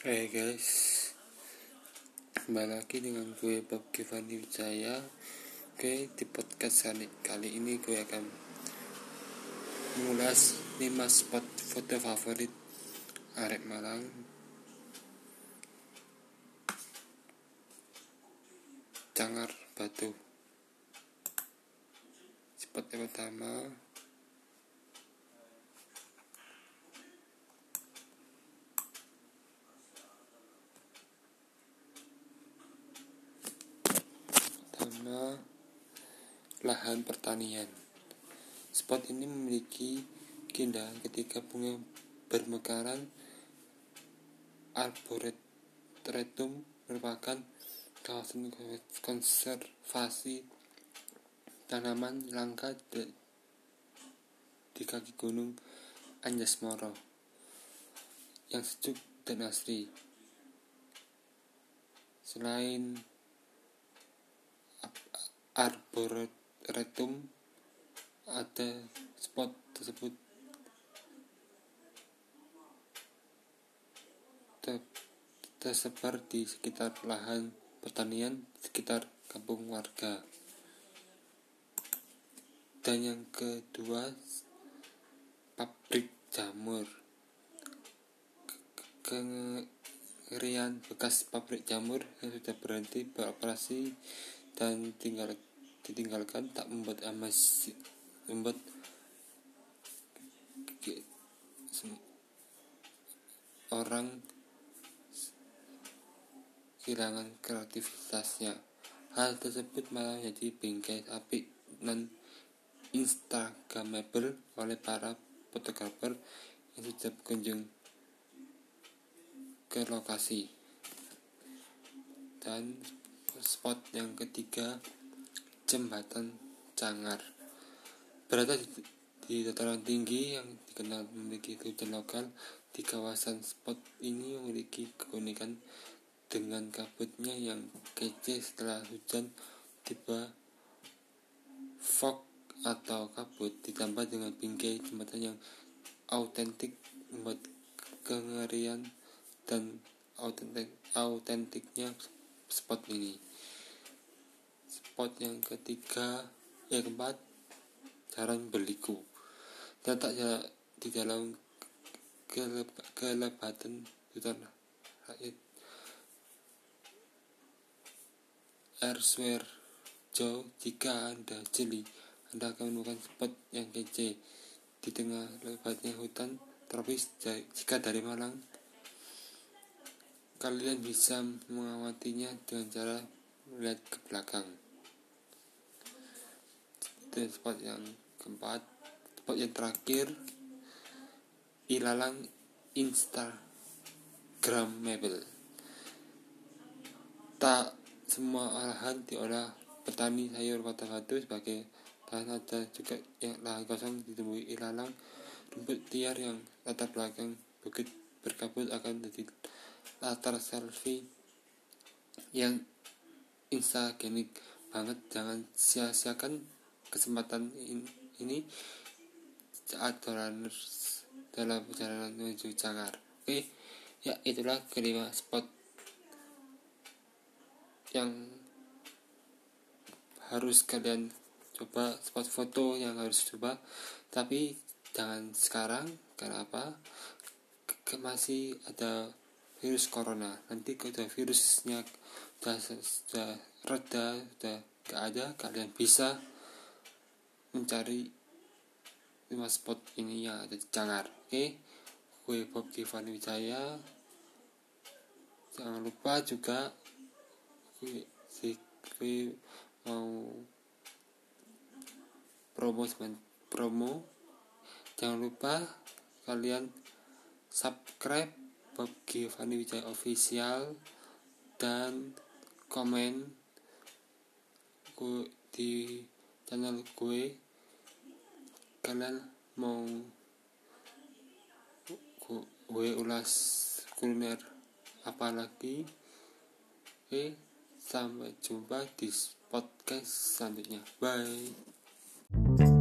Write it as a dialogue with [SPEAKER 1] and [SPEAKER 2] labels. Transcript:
[SPEAKER 1] Hey guys Kembali lagi dengan gue Bob Giovanni Wijaya. Oke di podcast kali, kali ini gue akan Mengulas 5 spot foto favorit Arek Malang. Cangar Batu. Spot yang pertama lahan pertanian. Spot ini memiliki keindahan ketika bunga bermekaran. Arboretum merupakan kawasan konservasi tanaman langka di kaki gunung Anjasmoro yang sejuk dan asri. Selain arboretum ada spot tersebut. Tersebar di sekitar lahan pertanian sekitar kampung warga. Dan yang kedua pabrik jamur. Kengerian bekas pabrik jamur yang sudah berhenti beroperasi dan tinggal ditinggalkan tak membuat amas membuat orang kehilangan kreativitasnya. Hal tersebut malah jadi bingkai api dan instagramable oleh para fotografer yang sudah berkunjung ke lokasi. Dan spot yang ketiga jembatan Cangar. Berada di, di dataran tinggi yang dikenal memiliki hujan lokal di kawasan spot ini memiliki keunikan dengan kabutnya yang kece setelah hujan tiba fog atau kabut ditambah dengan bingkai jembatan yang autentik membuat kengerian dan autentik autentiknya spot ini. Spot yang ketiga yang keempat jalan berliku terletak di dalam kelebatan hutan rakyat. Erswer jauh jika anda jeli anda akan menemukan spot yang kece di tengah lebatnya hutan tropis jika dari Malang kalian bisa mengamatinya dengan cara melihat ke belakang. Dan spot yang keempat spot yang terakhir ilalang instagramable. Tak semua lahan diolah petani sayur kota batu sebagai lahan ada juga yang lahan kosong ditemui ilalang rumput liar yang latar belakang bukit berkabut akan jadi latar selfie yang instagenik banget. Jangan sia-siakan kesempatan ini. Saat runners dalam perjalanan menuju Cangar oke ya itulah kelima spot yang harus kalian coba spot foto yang harus coba. Tapi jangan sekarang karena apa? Masih ada virus corona. Nanti kalau virusnya sudah, sudah reda sudah gak ada kalian bisa mencari lima spot ini yang ada di Cangar. Oke okay? gue Bob Giovanni Wijaya. Jangan lupa juga gue, gue mau promo promo. Jangan lupa kalian subscribe Bob Giovanni Wijaya Official dan komen di channel gue kalian mau gue ulas kuliner apa lagi? Oke sampai jumpa di podcast selanjutnya. Bye